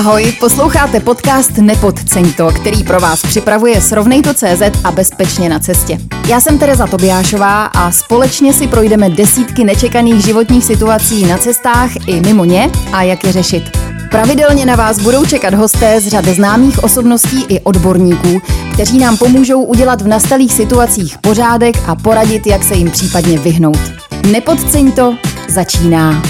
Ahoj, posloucháte podcast Nepodceň to, který pro vás připravuje Srovnejto.cz a Bezpečně na cestě. Já jsem Tereza Tobiášová a společně si projdeme desítky nečekaných životních situací na cestách i mimo ně a jak je řešit. Pravidelně na vás budou čekat hosté z řady známých osobností i odborníků, kteří nám pomůžou udělat v nastalých situacích pořádek a poradit, jak se jim případně vyhnout. Nepodceň to, začíná.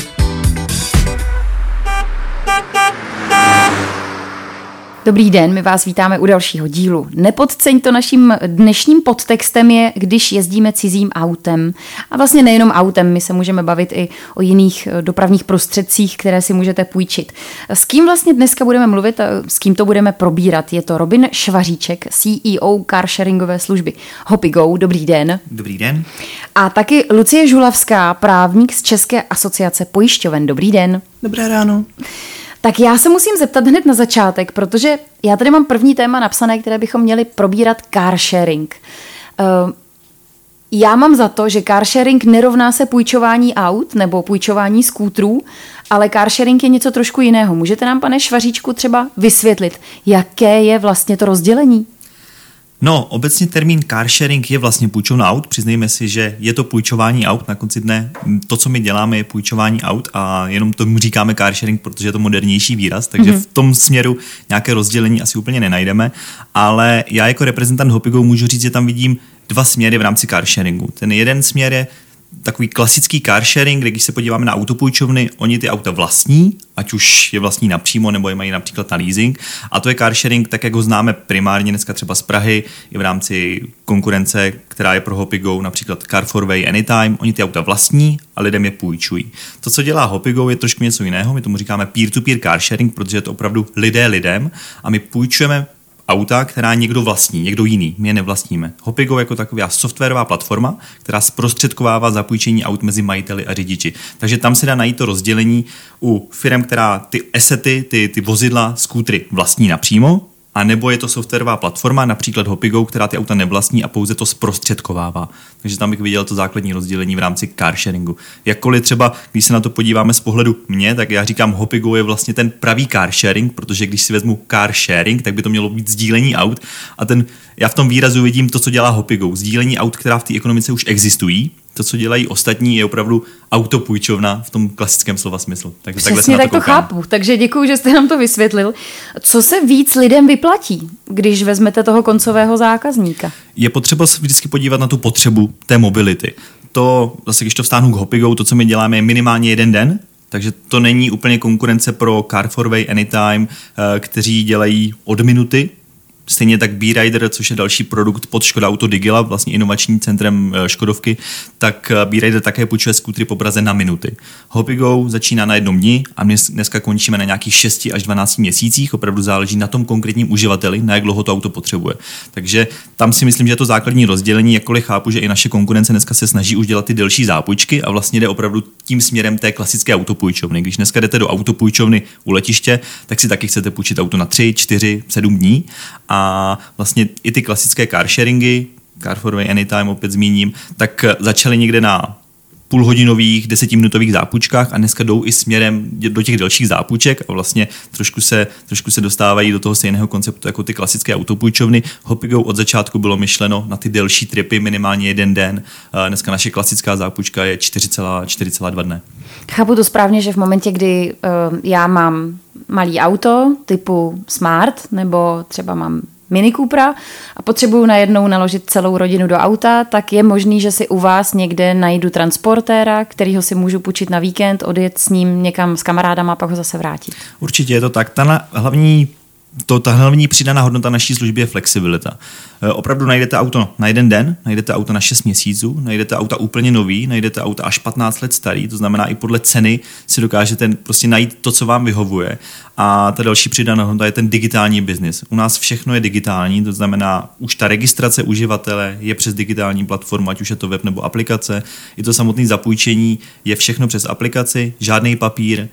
Dobrý den, my vás vítáme u dalšího dílu. Nepodceň to naším dnešním podtextem je, když jezdíme cizím autem. A vlastně nejenom autem, my se můžeme bavit i o jiných eh, dopravních prostředcích, které si můžete půjčit. S kým vlastně dneska budeme mluvit, s kým to budeme probírat? Je to Robin Švaříček, CEO carsharingové služby Hopigo. Dobrý den. Dobrý den. A taky Lucie Žulavská, právník z České asociace pojišťoven. Dobrý den. Dobré ráno. Tak já se musím zeptat hned na začátek, protože já tady mám první téma napsané, které bychom měli probírat car sharing. Uh, já mám za to, že car sharing nerovná se půjčování aut nebo půjčování skútrů, ale car sharing je něco trošku jiného. Můžete nám, pane Švaříčku, třeba vysvětlit, jaké je vlastně to rozdělení? No, obecně termín car sharing je vlastně půjčovna aut. Přiznejme si, že je to půjčování aut na konci dne. To, co my děláme, je půjčování aut a jenom tomu říkáme car sharing, protože je to modernější výraz, takže mm-hmm. v tom směru nějaké rozdělení asi úplně nenajdeme. Ale já jako reprezentant Hopigo můžu říct, že tam vidím dva směry v rámci car sharingu. Ten jeden směr je takový klasický car sharing, kde když se podíváme na autopůjčovny, oni ty auta vlastní, ať už je vlastní napřímo, nebo je mají například na leasing. A to je car sharing, tak jak ho známe primárně dneska třeba z Prahy, i v rámci konkurence, která je pro Hopigo, například Car for Way Anytime. Oni ty auta vlastní a lidem je půjčují. To, co dělá Hopigo, je trošku něco jiného. My tomu říkáme peer-to-peer car sharing, protože je to opravdu lidé lidem a my půjčujeme auta, která někdo vlastní, někdo jiný, my je nevlastníme. Hopigo jako taková softwarová platforma, která zprostředkovává zapůjčení aut mezi majiteli a řidiči. Takže tam se dá najít to rozdělení u firm, která ty esety, ty, ty vozidla, skútry vlastní napřímo, a nebo je to softwarová platforma, například Hopigo, která ty auta nevlastní a pouze to zprostředkovává. Takže tam bych viděl to základní rozdělení v rámci car sharingu. Jakkoliv třeba, když se na to podíváme z pohledu mě, tak já říkám, Hopigo je vlastně ten pravý car sharing, protože když si vezmu car sharing, tak by to mělo být sdílení aut a ten, já v tom výrazu vidím to, co dělá Hopigo. Sdílení aut, která v té ekonomice už existují, to, co dělají ostatní, je opravdu autopůjčovna v tom klasickém slova smyslu. Tak, Přesně tak to, to chápu, takže děkuji, že jste nám to vysvětlil. Co se víc lidem vyplatí, když vezmete toho koncového zákazníka? Je potřeba se vždycky podívat na tu potřebu té mobility. To, zase když to vstáhnu k Hopigo, to, co my děláme, je minimálně jeden den, takže to není úplně konkurence pro Car for Way Anytime, eh, kteří dělají od minuty, Stejně tak B-Rider, což je další produkt pod Škoda Auto Digila, vlastně inovačním centrem eh, Škodovky, tak eh, B-Rider také půjčuje skutry po Praze na minuty. Hopigo začíná na jednom dni a my dneska končíme na nějakých 6 až 12 měsících, opravdu záleží na tom konkrétním uživateli, na jak dlouho to auto potřebuje. Takže tam si myslím, že je to základní rozdělení, jakkoliv chápu, že i naše konkurence dneska se snaží už dělat ty delší zápůjčky a vlastně jde opravdu tím směrem té klasické autopůjčovny. Když dneska jdete do autopůjčovny u letiště, tak si taky chcete půjčit auto na 3, 4, 7 dní a a vlastně i ty klasické carsharingy, Car for Way Anytime opět zmíním, tak začaly někde na půlhodinových, desetiminutových zápůjčkách a dneska jdou i směrem do těch dalších zápůjček a vlastně trošku se, trošku se dostávají do toho stejného konceptu jako ty klasické autopůjčovny. Hopigo od začátku bylo myšleno na ty delší tripy, minimálně jeden den. Dneska naše klasická zápůjčka je 4,2 dne. Chápu to správně, že v momentě, kdy uh, já mám malý auto typu Smart, nebo třeba mám Mini Coopera a potřebuju najednou naložit celou rodinu do auta, tak je možný, že si u vás někde najdu transportéra, kterýho si můžu půjčit na víkend, odjet s ním někam s kamarádama a pak ho zase vrátit. Určitě je to tak. Ta hlavní to, ta hlavní přidaná hodnota naší služby je flexibilita. E, opravdu najdete auto na jeden den, najdete auto na 6 měsíců, najdete auta úplně nový, najdete auta až 15 let starý, to znamená i podle ceny si dokážete prostě najít to, co vám vyhovuje. A ta další přidaná hodnota je ten digitální biznis. U nás všechno je digitální, to znamená už ta registrace uživatele je přes digitální platformu, ať už je to web nebo aplikace. I to samotné zapůjčení je všechno přes aplikaci, žádný papír,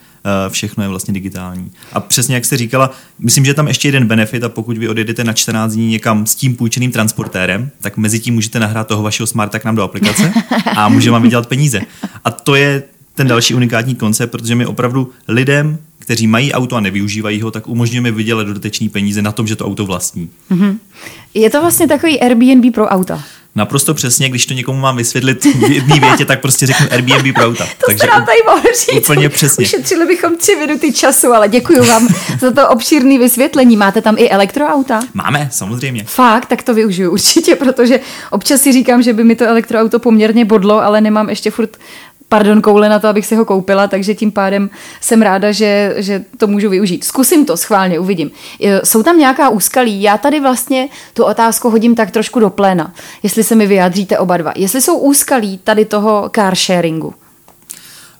všechno je vlastně digitální. A přesně jak jste říkala, myslím, že tam ještě jeden benefit a pokud vy odjedete na 14 dní někam s tím půjčeným transportérem, tak mezi tím můžete nahrát toho vašeho smarta k nám do aplikace a může vám vydělat peníze. A to je ten další unikátní koncept, protože my opravdu lidem, kteří mají auto a nevyužívají ho, tak umožňujeme vydělat dodatečné peníze na tom, že to auto vlastní. Mm-hmm. Je to vlastně takový Airbnb pro auta. Naprosto přesně, když to někomu mám vysvětlit v jedné větě, tak prostě řeknu Airbnb pro auta. to Takže nám tady mohl říct. Úplně přesně. Ušetřili bychom tři minuty času, ale děkuji vám za to obšírné vysvětlení. Máte tam i elektroauta? Máme, samozřejmě. Fakt, tak to využiju určitě, protože občas si říkám, že by mi to elektroauto poměrně bodlo, ale nemám ještě furt pardon, koule na to, abych si ho koupila, takže tím pádem jsem ráda, že, že to můžu využít. Zkusím to, schválně, uvidím. Jsou tam nějaká úskalí? Já tady vlastně tu otázku hodím tak trošku do pléna, jestli se mi vyjádříte oba dva. Jestli jsou úskalí tady toho car sharingu?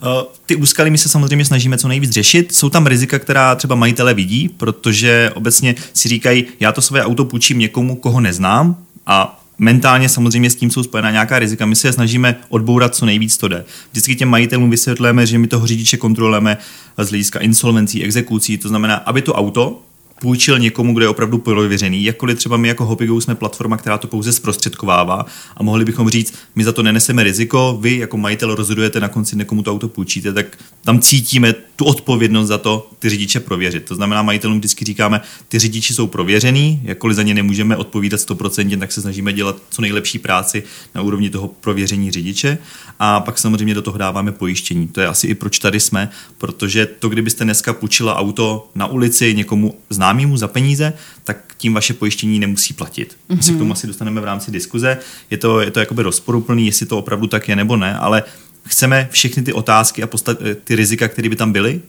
Eh, ty úskaly my se samozřejmě snažíme co nejvíc řešit. Jsou tam rizika, která třeba majitele vidí, protože obecně si říkají, já to své auto půjčím někomu, koho neznám a Mentálně samozřejmě s tím jsou spojená nějaká rizika. My se je snažíme odbourat co nejvíc to jde. Vždycky těm majitelům vysvětlujeme, že my toho řidiče kontrolujeme z hlediska insolvencí, exekucí, to znamená, aby to auto půjčil někomu, kdo je opravdu prověřený. Jakkoliv třeba my jako Hopigo jsme platforma, která to pouze zprostředkovává a mohli bychom říct, my za to neneseme riziko, vy jako majitel rozhodujete na konci, někomu to auto půjčíte, tak tam cítíme tu odpovědnost za to ty řidiče prověřit. To znamená, majitelům vždycky říkáme, ty řidiči jsou prověřený, jakkoliv za ně nemůžeme odpovídat 100%, tak se snažíme dělat co nejlepší práci na úrovni toho prověření řidiče a pak samozřejmě do toho dáváme pojištění. To je asi i proč tady jsme, protože to, kdybyste dneska půjčila auto na ulici někomu známému za peníze, tak tím vaše pojištění nemusí platit. My mm-hmm. se k tomu mhm. asi dostaneme v rámci diskuze. Je to, je to jakoby rozporuplný, jestli to opravdu tak je nebo ne, ale chceme všechny ty otázky a postat, ty rizika, které by tam byly,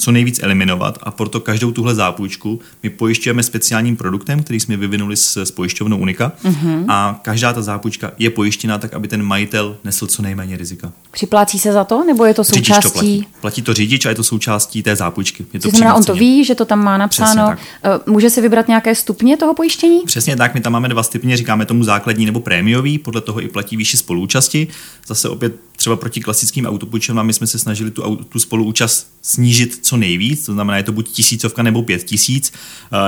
co nejvíc eliminovat a proto každou tuhle zápůjčku my pojišťujeme speciálním produktem, který jsme vyvinuli s, s pojišťovnou Unika mm-hmm. a každá ta zápůjčka je pojištěna tak, aby ten majitel nesl co nejméně rizika. Připlácí se za to, nebo je to součástí? to platí. platí to řidič a je to součástí té zápůjčky. Je to znamená, on to ví, že to tam má napsáno. Eh, může si vybrat nějaké stupně toho pojištění? Přesně tak, my tam máme dva stupně, říkáme tomu základní nebo prémiový, podle toho i platí výši spoluúčasti. Zase opět třeba proti klasickým autopůjčovnám my jsme se snažili tu, tu spoluúčast snížit co nejvíc, to znamená, je to buď tisícovka nebo pět tisíc.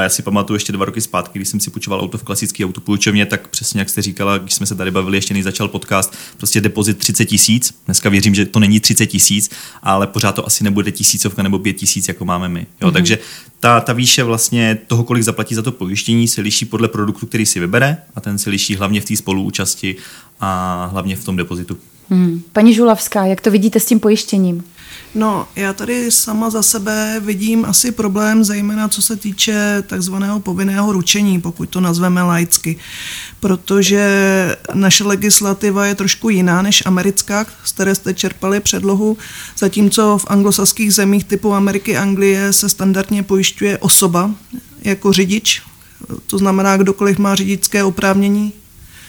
Já si pamatuju ještě dva roky zpátky, když jsem si půjčoval auto v klasické autopůjčovně, tak přesně jak jste říkala, když jsme se tady bavili, ještě než začal podcast, prostě depozit 30 tisíc. Dneska věřím, že to není 30 tisíc, ale pořád to asi nebude tisícovka nebo pět tisíc, jako máme my. Jo, mm-hmm. Takže ta, ta výše vlastně toho, kolik zaplatí za to pojištění, se liší podle produktu, který si vybere a ten se liší hlavně v té spoluúčasti a hlavně v tom depozitu. Hmm. Paní Žulavská, jak to vidíte s tím pojištěním? No, já tady sama za sebe vidím asi problém, zejména co se týče takzvaného povinného ručení, pokud to nazveme laicky, protože naše legislativa je trošku jiná než americká, z které jste čerpali předlohu, zatímco v anglosaských zemích typu Ameriky, Anglie se standardně pojišťuje osoba jako řidič, to znamená, kdokoliv má řidičské oprávnění,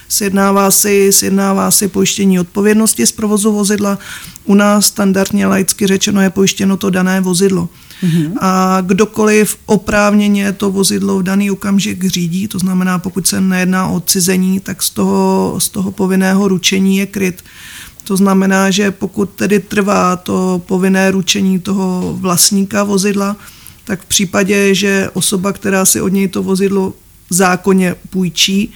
sjednává si, sjednává si pojištění odpovědnosti z provozu vozidla. U nás standardně laicky řečeno je pojištěno to dané vozidlo. Mm-hmm. A kdokoliv oprávněně to vozidlo v daný okamžik řídí, to znamená, pokud se nejedná o cizení, tak z toho, z toho povinného ručení je kryt. To znamená, že pokud tedy trvá to povinné ručení toho vlastníka vozidla, tak v případě, že osoba, která si od něj to vozidlo zákonně půjčí,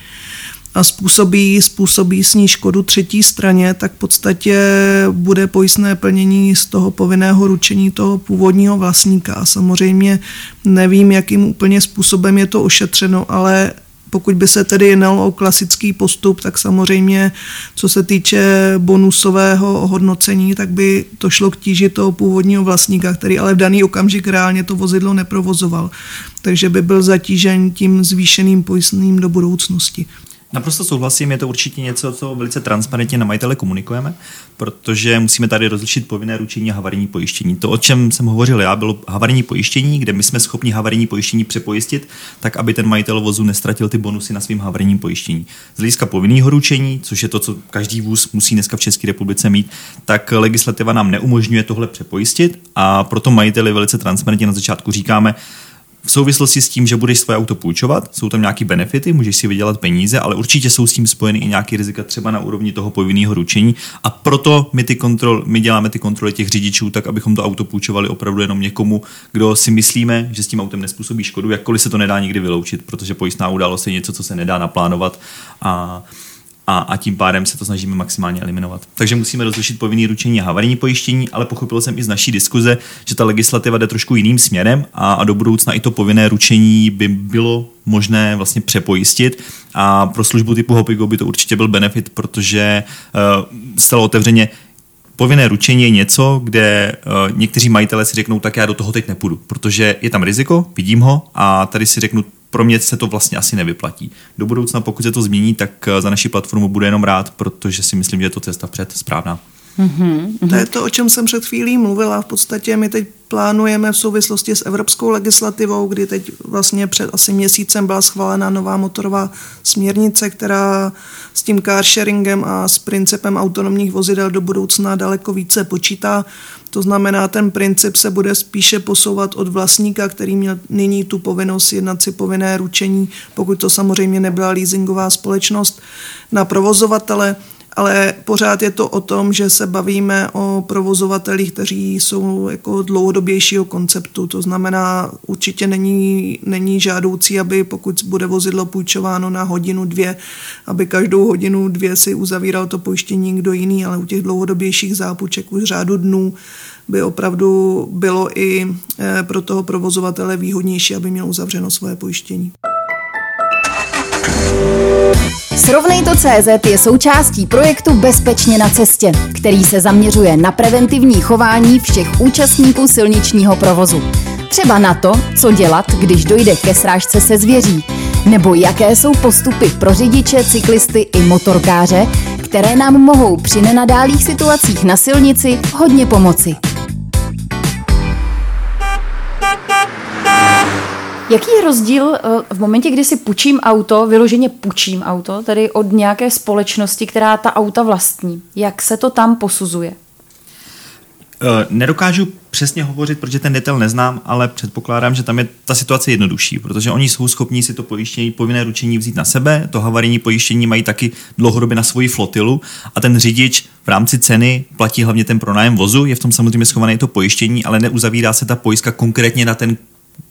způsobí, způsobí s ní škodu třetí straně, tak v podstatě bude pojistné plnění z toho povinného ručení toho původního vlastníka. A samozřejmě nevím, jakým úplně způsobem je to ošetřeno, ale pokud by se tedy jednalo o klasický postup, tak samozřejmě, co se týče bonusového ohodnocení, tak by to šlo k tíži toho původního vlastníka, který ale v daný okamžik reálně to vozidlo neprovozoval. Takže by byl zatížen tím zvýšeným pojistným do budoucnosti. Naprosto souhlasím, je to určitě něco, co velice transparentně na majitele komunikujeme, protože musíme tady rozlišit povinné ručení a havarijní pojištění. To, o čem jsem hovořil já, bylo havarijní pojištění, kde my jsme schopni havarijní pojištění přepojistit, tak aby ten majitel vozu nestratil ty bonusy na svým havarijním pojištění. Z hlediska povinného ručení, což je to, co každý vůz musí dneska v České republice mít, tak legislativa nám neumožňuje tohle přepojistit a proto majiteli velice transparentně na začátku říkáme, v souvislosti s tím, že budeš své auto půjčovat, jsou tam nějaké benefity, můžeš si vydělat peníze, ale určitě jsou s tím spojeny i nějaké rizika třeba na úrovni toho povinného ručení. A proto my, ty kontrol, my děláme ty kontroly těch řidičů tak, abychom to auto půjčovali opravdu jenom někomu, kdo si myslíme, že s tím autem nespůsobí škodu, jakkoliv se to nedá nikdy vyloučit, protože pojistná událost je něco, co se nedá naplánovat. A a, a tím pádem se to snažíme maximálně eliminovat. Takže musíme rozlišit povinný ručení a havarijní pojištění, ale pochopil jsem i z naší diskuze, že ta legislativa jde trošku jiným směrem a, a do budoucna i to povinné ručení by bylo možné vlastně přepojistit a pro službu typu Hopigo by to určitě byl benefit, protože uh, zcela otevřeně povinné ručení je něco, kde uh, někteří majitelé si řeknou, tak já do toho teď nepůjdu, protože je tam riziko, vidím ho a tady si řeknu, pro mě se to vlastně asi nevyplatí. Do budoucna, pokud se to změní, tak uh, za naši platformu bude jenom rád, protože si myslím, že je to cesta před správná. Mm-hmm. To je to, o čem jsem před chvílí mluvila. V podstatě my teď plánujeme v souvislosti s evropskou legislativou, kdy teď vlastně před asi měsícem byla schválena nová motorová směrnice, která s tím car sharingem a s principem autonomních vozidel do budoucna daleko více počítá. To znamená, ten princip se bude spíše posouvat od vlastníka, který měl nyní tu povinnost jednat si povinné ručení, pokud to samozřejmě nebyla leasingová společnost, na provozovatele ale pořád je to o tom, že se bavíme o provozovatelích, kteří jsou jako dlouhodobějšího konceptu. To znamená, určitě není, není žádoucí, aby pokud bude vozidlo půjčováno na hodinu, dvě, aby každou hodinu, dvě si uzavíral to pojištění někdo jiný, ale u těch dlouhodobějších zápůjček už řádu dnů by opravdu bylo i eh, pro toho provozovatele výhodnější, aby měl uzavřeno svoje pojištění. Srovnej to CZ je součástí projektu Bezpečně na cestě, který se zaměřuje na preventivní chování všech účastníků silničního provozu. Třeba na to, co dělat, když dojde ke srážce se zvěří, nebo jaké jsou postupy pro řidiče, cyklisty i motorkáře, které nám mohou při nenadálých situacích na silnici hodně pomoci. Jaký je rozdíl eh, v momentě, kdy si půjčím auto, vyloženě půjčím auto, tedy od nějaké společnosti, která ta auta vlastní? Jak se to tam posuzuje? Eh, nedokážu přesně hovořit, protože ten detail neznám, ale předpokládám, že tam je ta situace jednodušší, protože oni jsou schopní si to pojištění, povinné ručení vzít na sebe, to havarijní pojištění mají taky dlouhodobě na svoji flotilu a ten řidič v rámci ceny platí hlavně ten pronájem vozu, je v tom samozřejmě schované to pojištění, ale neuzavírá se ta pojistka konkrétně na ten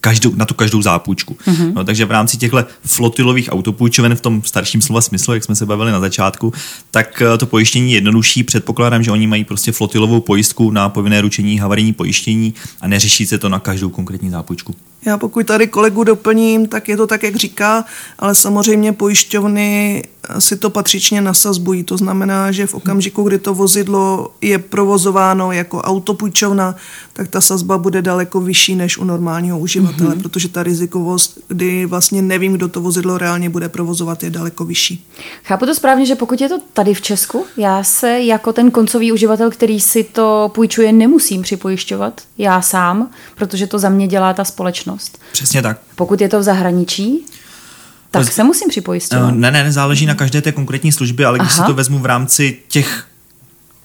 každou, na tu každou zápůjčku. Mm-hmm. No, takže v rámci těchto flotilových autopůjčoven v tom starším slova smyslu, jak jsme se bavili na začátku, tak eh, to pojištění je jednodušší. Předpokládám, že oni mají prostě flotilovou pojistku na povinné ručení, havarijní pojištění a neřeší se to na každou konkrétní zápůjčku. Já pokud tady kolegu doplním, tak je to tak, jak říká, ale samozřejmě pojišťovny si to patřičně nasazbují. To znamená, že v okamžiku, kdy to vozidlo je provozováno jako autopůjčovna, tak ta sazba bude daleko vyšší než u normálního uživatele, mm-hmm. protože ta rizikovost, kdy vlastně nevím, kdo to vozidlo reálně bude provozovat, je daleko vyšší. Chápu to správně, že pokud je to tady v Česku, já se jako ten koncový uživatel, který si to půjčuje, nemusím připojišťovat já sám, protože to za mě dělá ta společnost. Přesně tak. Pokud je to v zahraničí, tak se musím připojit. Uh, ne, ne, záleží na každé té konkrétní službě, ale když Aha. si to vezmu v rámci těch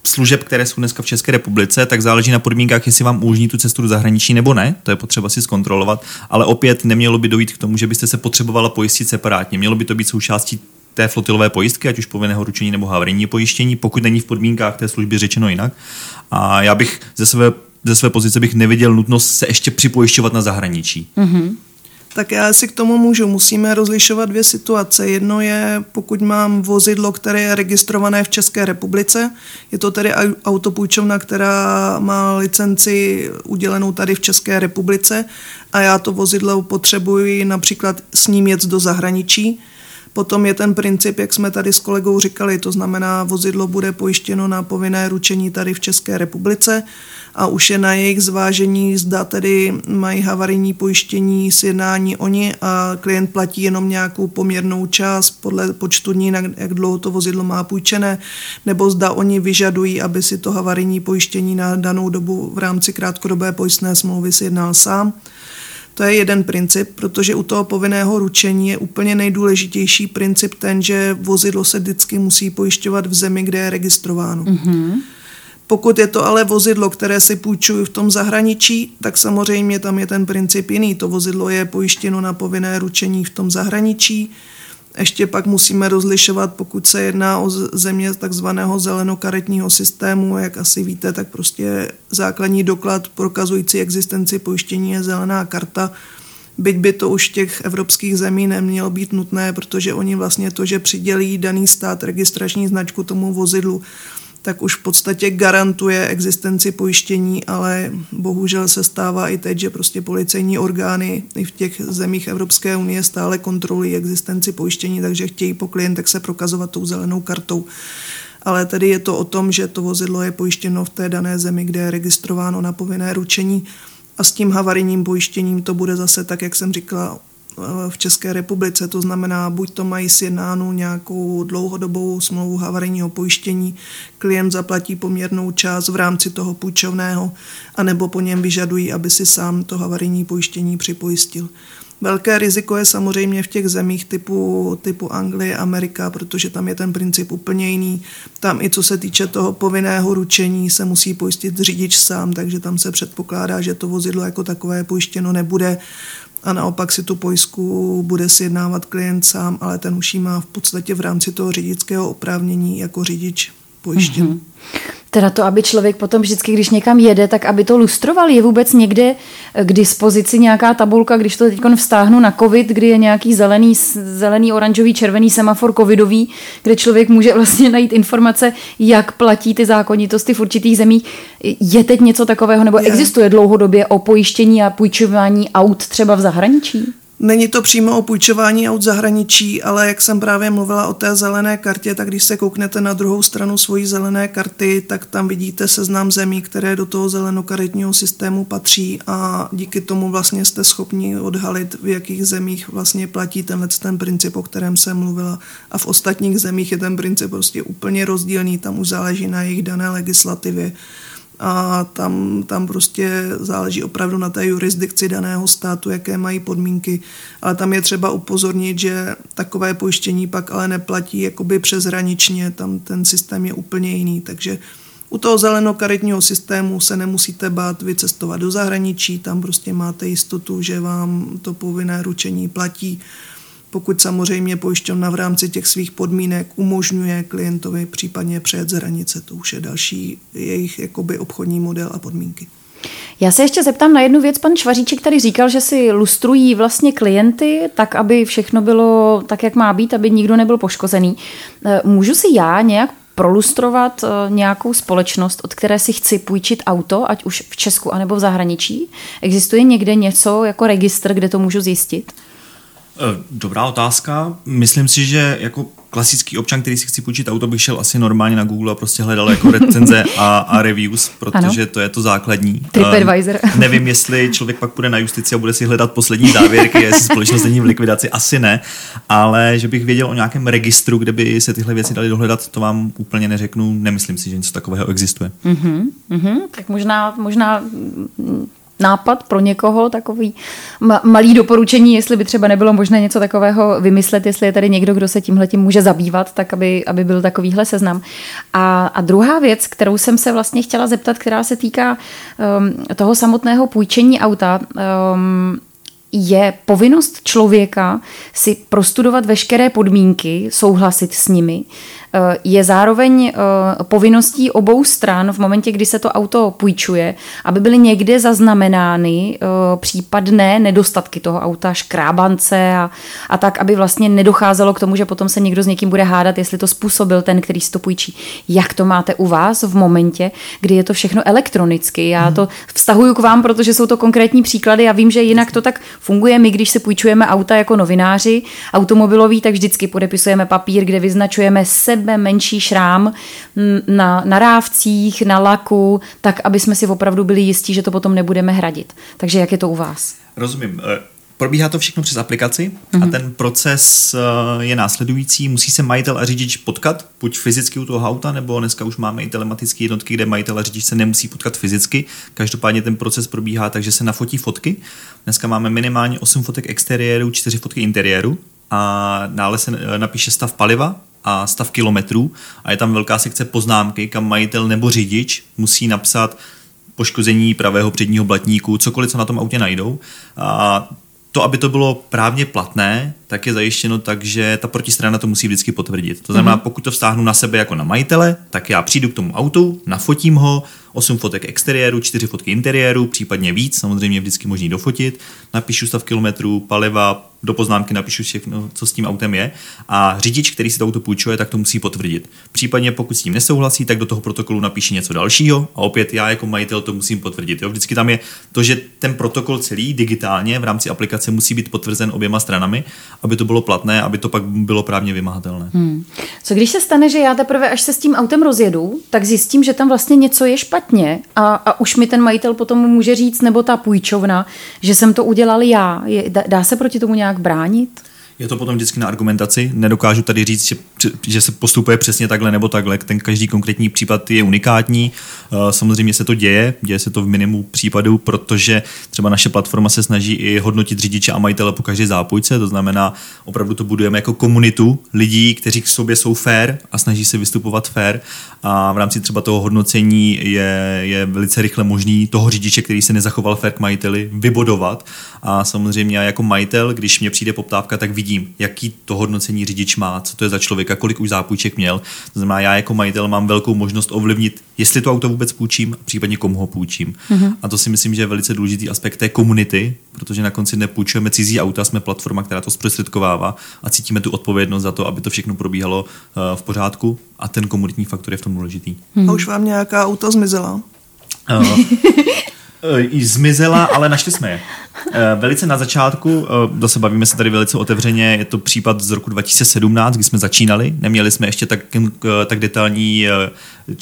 služeb, které jsou dneska v České republice, tak záleží na podmínkách, jestli vám umožní tu cestu do zahraničí nebo ne. To je potřeba si zkontrolovat. Ale opět nemělo by dojít k tomu, že byste se potřebovala pojistit separátně. Mělo by to být součástí té flotilové pojistky, ať už povinného ručení nebo havarijní pojištění, pokud není v podmínkách té služby řečeno jinak. A já bych ze své, ze své pozice bych neviděl nutnost se ještě připojišťovat na zahraničí. Mm-hmm. Tak já si k tomu můžu. Musíme rozlišovat dvě situace. Jedno je, pokud mám vozidlo, které je registrované v České republice. Je to tedy autopůjčovna, která má licenci udělenou tady v České republice a já to vozidlo potřebuji například s ním jet do zahraničí Potom je ten princip, jak jsme tady s kolegou říkali, to znamená, vozidlo bude pojištěno na povinné ručení tady v České republice a už je na jejich zvážení, zda tedy mají havarijní pojištění, sjednání oni a klient platí jenom nějakou poměrnou část podle počtu dní, jak dlouho to vozidlo má půjčené, nebo zda oni vyžadují, aby si to havarijní pojištění na danou dobu v rámci krátkodobé pojistné smlouvy sjednal sám. To je jeden princip, protože u toho povinného ručení je úplně nejdůležitější princip ten, že vozidlo se vždycky musí pojišťovat v zemi, kde je registrováno. Mm-hmm. Pokud je to ale vozidlo, které si půjčuju v tom zahraničí, tak samozřejmě tam je ten princip jiný. To vozidlo je pojištěno na povinné ručení v tom zahraničí ještě pak musíme rozlišovat, pokud se jedná o země takzvaného zelenokaretního systému, jak asi víte, tak prostě základní doklad prokazující existenci pojištění je zelená karta. Byť by to už těch evropských zemí nemělo být nutné, protože oni vlastně to, že přidělí daný stát registrační značku tomu vozidlu, tak už v podstatě garantuje existenci pojištění, ale bohužel se stává i teď, že prostě policejní orgány i v těch zemích Evropské unie stále kontrolují existenci pojištění, takže chtějí po klientech se prokazovat tou zelenou kartou. Ale tedy je to o tom, že to vozidlo je pojištěno v té dané zemi, kde je registrováno na povinné ručení a s tím havarijním pojištěním to bude zase tak, jak jsem říkala, v České republice. To znamená, buď to mají sjednánu nějakou dlouhodobou smlouvu havarijního pojištění, klient zaplatí poměrnou část v rámci toho půjčovného, anebo po něm vyžadují, aby si sám to havarijní pojištění připojistil. Velké riziko je samozřejmě v těch zemích typu, typu Anglie, Amerika, protože tam je ten princip úplně jiný. Tam i co se týče toho povinného ručení se musí pojistit řidič sám, takže tam se předpokládá, že to vozidlo jako takové pojištěno nebude a naopak si tu pojistku bude sjednávat klient sám, ale ten už ji má v podstatě v rámci toho řidičského oprávnění jako řidič pojištěn. Mm-hmm. Teda to, aby člověk potom vždycky, když někam jede, tak aby to lustroval. Je vůbec někde k dispozici nějaká tabulka, když to teď vztáhnu na covid, kdy je nějaký zelený, zelený, oranžový, červený semafor covidový, kde člověk může vlastně najít informace, jak platí ty zákonitosti v určitých zemích. Je teď něco takového, nebo je. existuje dlouhodobě o pojištění a půjčování aut třeba v zahraničí? Není to přímo o půjčování aut zahraničí, ale jak jsem právě mluvila o té zelené kartě, tak když se kouknete na druhou stranu svojí zelené karty, tak tam vidíte seznam zemí, které do toho zelenokaretního systému patří a díky tomu vlastně jste schopni odhalit, v jakých zemích vlastně platí tenhle ten princip, o kterém jsem mluvila. A v ostatních zemích je ten princip prostě úplně rozdílný, tam už záleží na jejich dané legislativě a tam, tam prostě záleží opravdu na té jurisdikci daného státu, jaké mají podmínky. Ale tam je třeba upozornit, že takové pojištění pak ale neplatí jakoby přeshraničně, tam ten systém je úplně jiný, takže u toho zelenokaretního systému se nemusíte bát vycestovat do zahraničí, tam prostě máte jistotu, že vám to povinné ručení platí pokud samozřejmě pojišťovna v rámci těch svých podmínek umožňuje klientovi případně přejet z hranice. To už je další jejich jakoby obchodní model a podmínky. Já se ještě zeptám na jednu věc. Pan Švaříček tady říkal, že si lustrují vlastně klienty tak, aby všechno bylo tak, jak má být, aby nikdo nebyl poškozený. Eh, můžu si já nějak prolustrovat eh, nějakou společnost, od které si chci půjčit auto, ať už v Česku anebo v zahraničí? Existuje někde něco jako registr, kde to můžu zjistit? Eh, dobrá otázka. Myslím si, že jako klasický občan, který si chci půjčit auto, bych šel asi normálně na Google a prostě hledal jako recenze a, a reviews, protože ano. to je to základní. TripAdvisor. Uh, nevím, jestli člověk pak půjde na justici a bude si hledat poslední závěrky, jestli společnost není v likvidaci, asi ne, ale že bych věděl o nějakém registru, kde by se tyhle věci daly dohledat, to vám úplně neřeknu, nemyslím si, že něco takového existuje. Uh-huh, uh-huh. Tak možná, možná nápad pro někoho, takový malý doporučení, jestli by třeba nebylo možné něco takového vymyslet, jestli je tady někdo, kdo se tímhle tím může zabývat, tak aby, aby byl takovýhle seznam. A, a druhá věc, kterou jsem se vlastně chtěla zeptat, která se týká um, toho samotného půjčení auta, um, je povinnost člověka si prostudovat veškeré podmínky, souhlasit s nimi, je zároveň eh, povinností obou stran v momentě, kdy se to auto půjčuje, aby byly někde zaznamenány eh, případné nedostatky toho auta, škrábance a, a tak, aby vlastně nedocházelo k tomu, že potom se někdo s někým bude hádat, jestli to způsobil ten, který si to půjčí. Jak to máte u vás v momentě, kdy je to všechno elektronicky? Já to vztahuju k vám, protože jsou to konkrétní příklady. Já vím, že jinak to tak funguje. My, když se půjčujeme auta jako novináři automobiloví, tak vždycky podepisujeme papír, kde vyznačujeme sebe sebe menší šrám na, na rávcích, na laku, tak aby jsme si opravdu byli jistí, že to potom nebudeme hradit. Takže jak je to u vás? Rozumím. Eh, probíhá to všechno přes aplikaci mm-hmm. a mhm. ten proces eh, je následující. Musí se majitel a řidič potkat, buď fyzicky u toho auta, nebo dneska už máme i telematické jednotky, kde majitel a řidič se nemusí potkat fyzicky. Každopádně ten proces probíhá tak, že se nafotí fotky. Dneska máme minimálně 8 fotek exteriéru, 4 fotky interiéru a dále se eh, napíše stav paliva, a stav kilometrů a je tam velká sekce poznámky, kam majitel nebo řidič musí napsat poškození pravého předního blatníku, cokoliv, co na tom autě najdou. A to, aby to bylo právně platné, tak je zajištěno tak, že ta protistrana to musí vždycky potvrdit. To znamená, mm-hmm. pokud to vztáhnu na sebe jako na majitele, tak já přijdu k tomu autu, nafotím ho, 8 fotek exteriéru, 4 fotky interiéru, případně víc, samozřejmě vždycky možný dofotit, napíšu stav kilometrů, paliva, do poznámky napíšu všechno, co s tím autem je a řidič, který si to auto půjčuje, tak to musí potvrdit. Případně pokud s tím nesouhlasí, tak do toho protokolu napíše něco dalšího a opět já jako majitel to musím potvrdit. Jo? Vždycky tam je to, že ten protokol celý digitálně v rámci aplikace musí být potvrzen oběma stranami, aby to bylo platné, aby to pak bylo právně vymahatelné. Hmm. Co když se stane, že já teprve, až se s tím autem rozjedu, tak zjistím, že tam vlastně něco je špatně a, a už mi ten majitel potom může říct, nebo ta půjčovna, že jsem to udělal já. Je, dá, dá se proti tomu nějak bránit? Je to potom vždycky na argumentaci. Nedokážu tady říct, že, že se postupuje přesně takhle nebo takhle. Ten každý konkrétní případ je unikátní. Eh, samozřejmě se to děje, děje se to v minimu případů, protože třeba naše platforma se snaží i hodnotit řidiče a majitele po každé zápojce. To znamená, opravdu to budujeme jako komunitu lidí, kteří k sobě jsou fair a snaží se vystupovat fair. A v rámci třeba toho hodnocení je, je velice rychle možný toho řidiče, který se nezachoval fair k majiteli, vybodovat. A samozřejmě jako majitel, když mě přijde poptávka, tak vidí vidím, jaký to hodnocení řidič má, co to je za člověka, kolik už zápůjček měl. To znamená, já jako majitel mám velkou možnost ovlivnit, jestli to auto vůbec půjčím, případně komu ho půjčím. Mm-hmm. A to si myslím, že je velice důležitý aspekt té komunity, protože na konci nepůjčujeme cizí auta, jsme platforma, která to zprostředkovává a cítíme tu odpovědnost za to, aby to všechno probíhalo uh, v pořádku a ten komunitní faktor je v tom důležitý. Mm-hmm. A už vám nějaká auta zmizela? Uh, i zmizela, ale našli jsme je. Eh, velice na začátku, eh, zase bavíme se tady velice otevřeně, je to případ z roku 2017, kdy jsme začínali, neměli jsme ještě tak, eh, tak detailní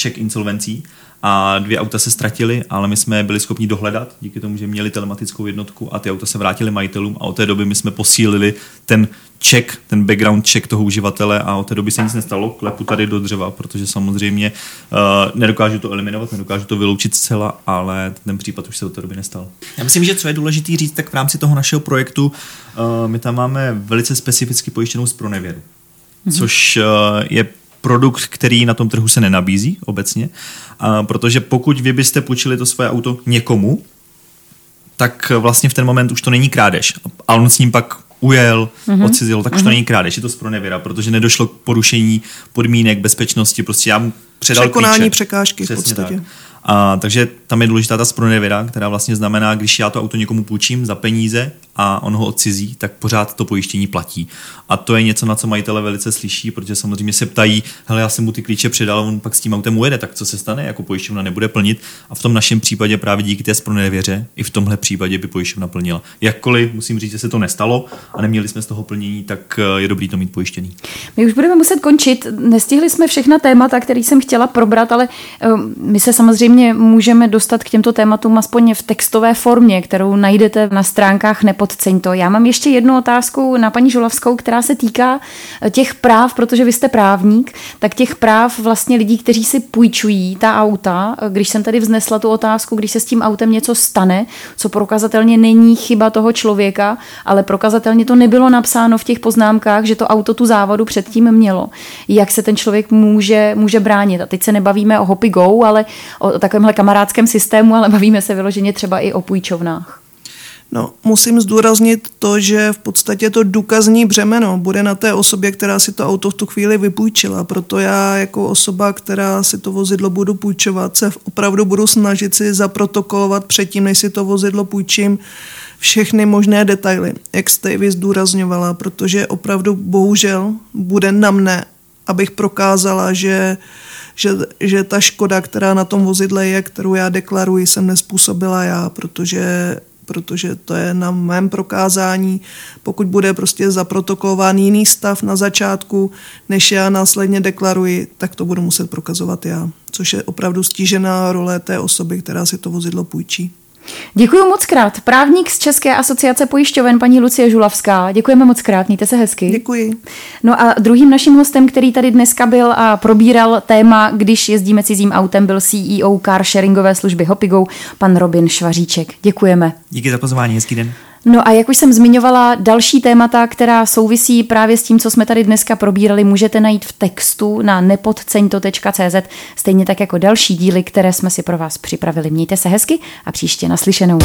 check insolvencí a dvě auta se ztratily, ale my jsme byli schopni dohledat, díky tomu, že měli telematickou jednotku a ty auta se vrátily majitelům a od té doby my jsme posílili ten check, ten background check toho uživatele a od té doby se nic nestalo, klepu tady do dřeva, protože samozřejmě uh, nedokážu to eliminovat, nedokážu to vyloučit zcela, ale ten případ už se od té doby nestal. Já myslím, že co je důležité říct, tak v rámci toho našeho projektu uh, my tam máme velice specificky pojištěnou z pronevěru, mm-hmm. což uh, je produkt, který na tom trhu se nenabízí obecně, uh, protože pokud vy byste půjčili to svoje auto někomu, tak vlastně v ten moment už to není krádež. A on s ním pak ujel, mm-hmm. odcizil, tak už mm-hmm. to není krádež, je to z pronevěra, protože nedošlo k porušení podmínek bezpečnosti, prostě já mu předal Překonání klíče. překážky v podstatě. Tak. A, takže tam je důležitá ta spronevěra, která vlastně znamená, když já to auto někomu půjčím za peníze a on ho odcizí, tak pořád to pojištění platí. A to je něco, na co majitele velice slyší, protože samozřejmě se ptají, hele, já jsem mu ty klíče předal, on pak s tím autem ujede, tak co se stane, jako pojišťovna nebude plnit. A v tom našem případě právě díky té spronevěře i v tomhle případě by pojišťovna plnila. Jakkoliv musím říct, že se to nestalo a neměli jsme z toho plnění, tak eh, je dobrý to mít pojištěný. My už budeme muset končit. Nestihli jsme všechna témata, které jsem chtěla probrat, ale um, my se samozřejmě můžeme dostat k těmto tématům aspoň v textové formě, kterou najdete na stránkách Nepodceň to. Já mám ještě jednu otázku na paní Žulavskou, která se týká eh, těch práv, protože vy jste právník, tak těch práv vlastně lidí, kteří si půjčují ta auta. Když jsem tady vznesla tu otázku, když se s tím autem něco stane, co prokazatelně není chyba toho člověka, ale prokazatelně to nebylo napsáno v těch poznámkách, že to auto tu závadu předtím mělo. Jak se ten člověk může, může bránit? A teď se nebavíme o Hopi Go, ale o takovémhle kamarádském systému, ale bavíme se vyloženě třeba i o půjčovnách. No, musím zdůraznit to, že v podstatě to důkazní břemeno bude na té osobě, která si to auto v tu chvíli vypůjčila. Proto já jako osoba, která si to vozidlo budu půjčovat, se opravdu budu snažit si zaprotokolovat předtím, než si to vozidlo půjčím, všechny možné detaily, jak jste vy zdůrazňovala, protože opravdu bohužel bude na mne, abych prokázala, že že, že ta škoda, která na tom vozidle je, kterou já deklaruji, jsem nespůsobila já, protože protože to je na mém prokázání. Pokud bude prostě zaprotokolován jiný stav na začátku, než já následně deklaruji, tak to budu muset prokazovat já, což je opravdu stížená role té osoby, která si to vozidlo půjčí. Děkuji moc krát. Právník z České asociace pojišťoven, paní Lucie Žulavská. Děkujeme moc krát, mějte se hezky. Děkuji. No a druhým naším hostem, který tady dneska byl a probíral téma, když jezdíme cizím autem, byl CEO car sharingové služby Hopigo, pan Robin Švaříček. Děkujeme. Díky za pozvání, hezký den. No a jak už jsem zmiňovala, další témata, která souvisí právě s tím, co jsme tady dneska probírali, můžete najít v textu na nepodceňto.cz, stejně tak jako další díly, které jsme si pro vás připravili. Mějte se hezky a příště naslyšenou.